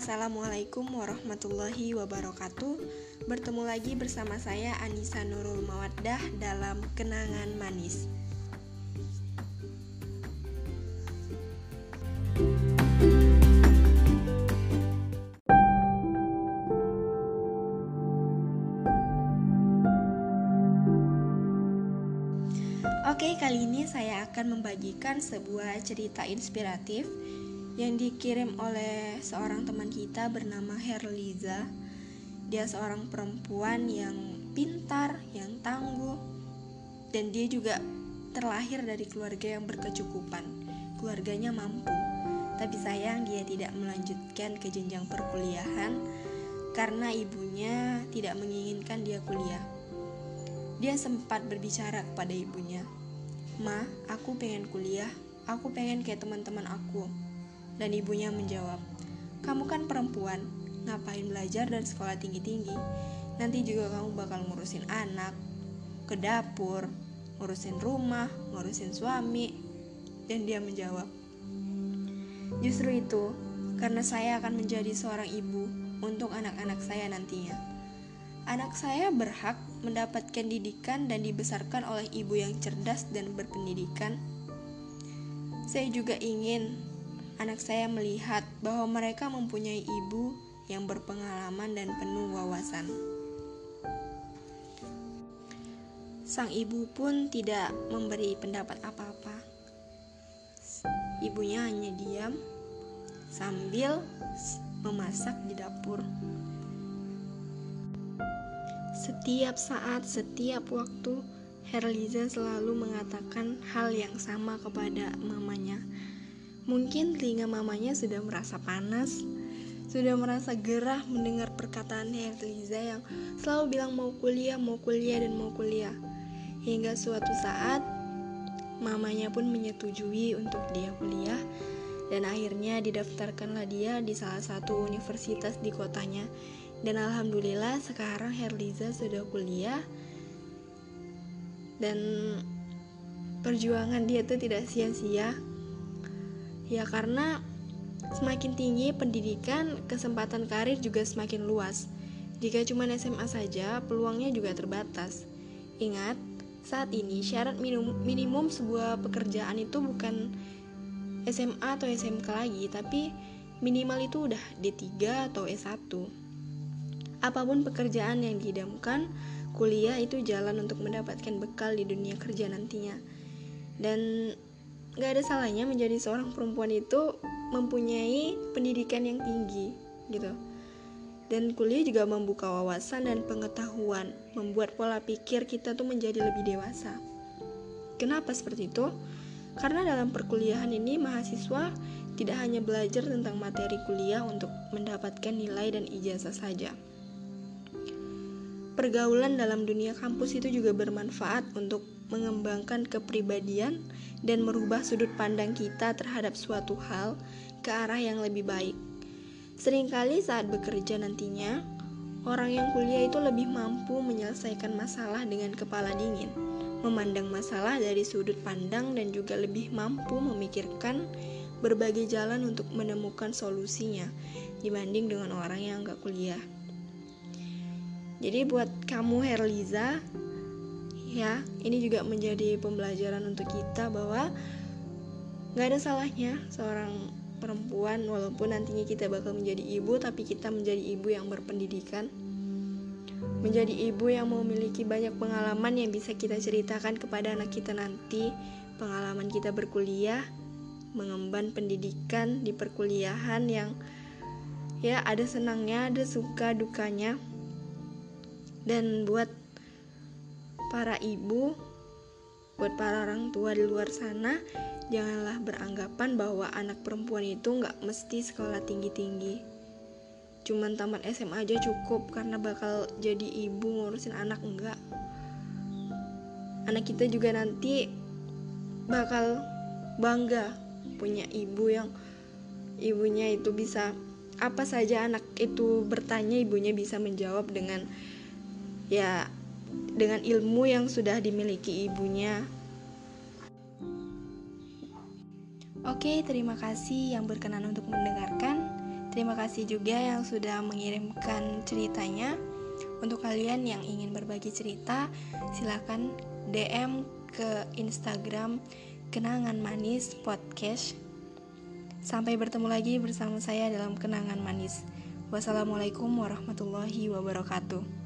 Assalamualaikum warahmatullahi wabarakatuh. Bertemu lagi bersama saya Anissa Nurul Mawaddah dalam Kenangan Manis. Oke, kali ini saya akan membagikan sebuah cerita inspiratif yang dikirim oleh seorang teman kita bernama Herliza. Dia seorang perempuan yang pintar, yang tangguh, dan dia juga terlahir dari keluarga yang berkecukupan. Keluarganya mampu, tapi sayang dia tidak melanjutkan ke jenjang perkuliahan karena ibunya tidak menginginkan dia kuliah. Dia sempat berbicara kepada ibunya, Ma, aku pengen kuliah, aku pengen kayak teman-teman aku. Dan ibunya menjawab, kamu kan perempuan, ngapain belajar dan sekolah tinggi-tinggi? Nanti juga kamu bakal ngurusin anak, ke dapur, ngurusin rumah, ngurusin suami. Dan dia menjawab, justru itu, karena saya akan menjadi seorang ibu untuk anak-anak saya nantinya. Anak saya berhak mendapatkan didikan dan dibesarkan oleh ibu yang cerdas dan berpendidikan. Saya juga ingin anak saya melihat bahwa mereka mempunyai ibu yang berpengalaman dan penuh wawasan. Sang ibu pun tidak memberi pendapat apa-apa. Ibunya hanya diam sambil memasak di dapur. Setiap saat, setiap waktu, Herliza selalu mengatakan hal yang sama kepada mamanya. Mungkin telinga mamanya sudah merasa panas, sudah merasa gerah mendengar perkataan Herliza yang selalu bilang mau kuliah, mau kuliah, dan mau kuliah. Hingga suatu saat, mamanya pun menyetujui untuk dia kuliah, dan akhirnya didaftarkanlah dia di salah satu universitas di kotanya dan alhamdulillah sekarang Herliza sudah kuliah dan perjuangan dia tuh tidak sia-sia ya karena semakin tinggi pendidikan kesempatan karir juga semakin luas. Jika cuma SMA saja peluangnya juga terbatas. Ingat saat ini syarat minimum, minimum sebuah pekerjaan itu bukan SMA atau SMK lagi tapi minimal itu udah D3 atau S1 Apa pun pekerjaan yang diidamkan, kuliah itu jalan untuk mendapatkan bekal di dunia kerja nantinya. Dan gak ada salahnya menjadi seorang perempuan itu mempunyai pendidikan yang tinggi gitu. Dan kuliah juga membuka wawasan dan pengetahuan, membuat pola pikir kita tuh menjadi lebih dewasa. Kenapa seperti itu? Karena dalam perkuliahan ini mahasiswa tidak hanya belajar tentang materi kuliah untuk mendapatkan nilai dan ijazah saja Pergaulan dalam dunia kampus itu juga bermanfaat untuk mengembangkan kepribadian dan merubah sudut pandang kita terhadap suatu hal ke arah yang lebih baik. Seringkali saat bekerja nantinya, orang yang kuliah itu lebih mampu menyelesaikan masalah dengan kepala dingin, memandang masalah dari sudut pandang dan juga lebih mampu memikirkan berbagai jalan untuk menemukan solusinya dibanding dengan orang yang gak kuliah. Jadi buat kamu Herliza ya, ini juga menjadi pembelajaran untuk kita bahwa nggak ada salahnya seorang perempuan walaupun nantinya kita bakal menjadi ibu tapi kita menjadi ibu yang berpendidikan. Menjadi ibu yang memiliki banyak pengalaman yang bisa kita ceritakan kepada anak kita nanti. Pengalaman kita berkuliah mengemban pendidikan di perkuliahan yang ya ada senangnya ada suka dukanya dan buat para ibu, buat para orang tua di luar sana, janganlah beranggapan bahwa anak perempuan itu nggak mesti sekolah tinggi-tinggi. Cuman tamat SMA aja cukup karena bakal jadi ibu ngurusin anak enggak. Anak kita juga nanti bakal bangga punya ibu yang ibunya itu bisa apa saja anak itu bertanya ibunya bisa menjawab dengan ya dengan ilmu yang sudah dimiliki ibunya. Oke, terima kasih yang berkenan untuk mendengarkan. Terima kasih juga yang sudah mengirimkan ceritanya. Untuk kalian yang ingin berbagi cerita, silakan DM ke Instagram Kenangan Manis Podcast. Sampai bertemu lagi bersama saya dalam Kenangan Manis. Wassalamualaikum warahmatullahi wabarakatuh.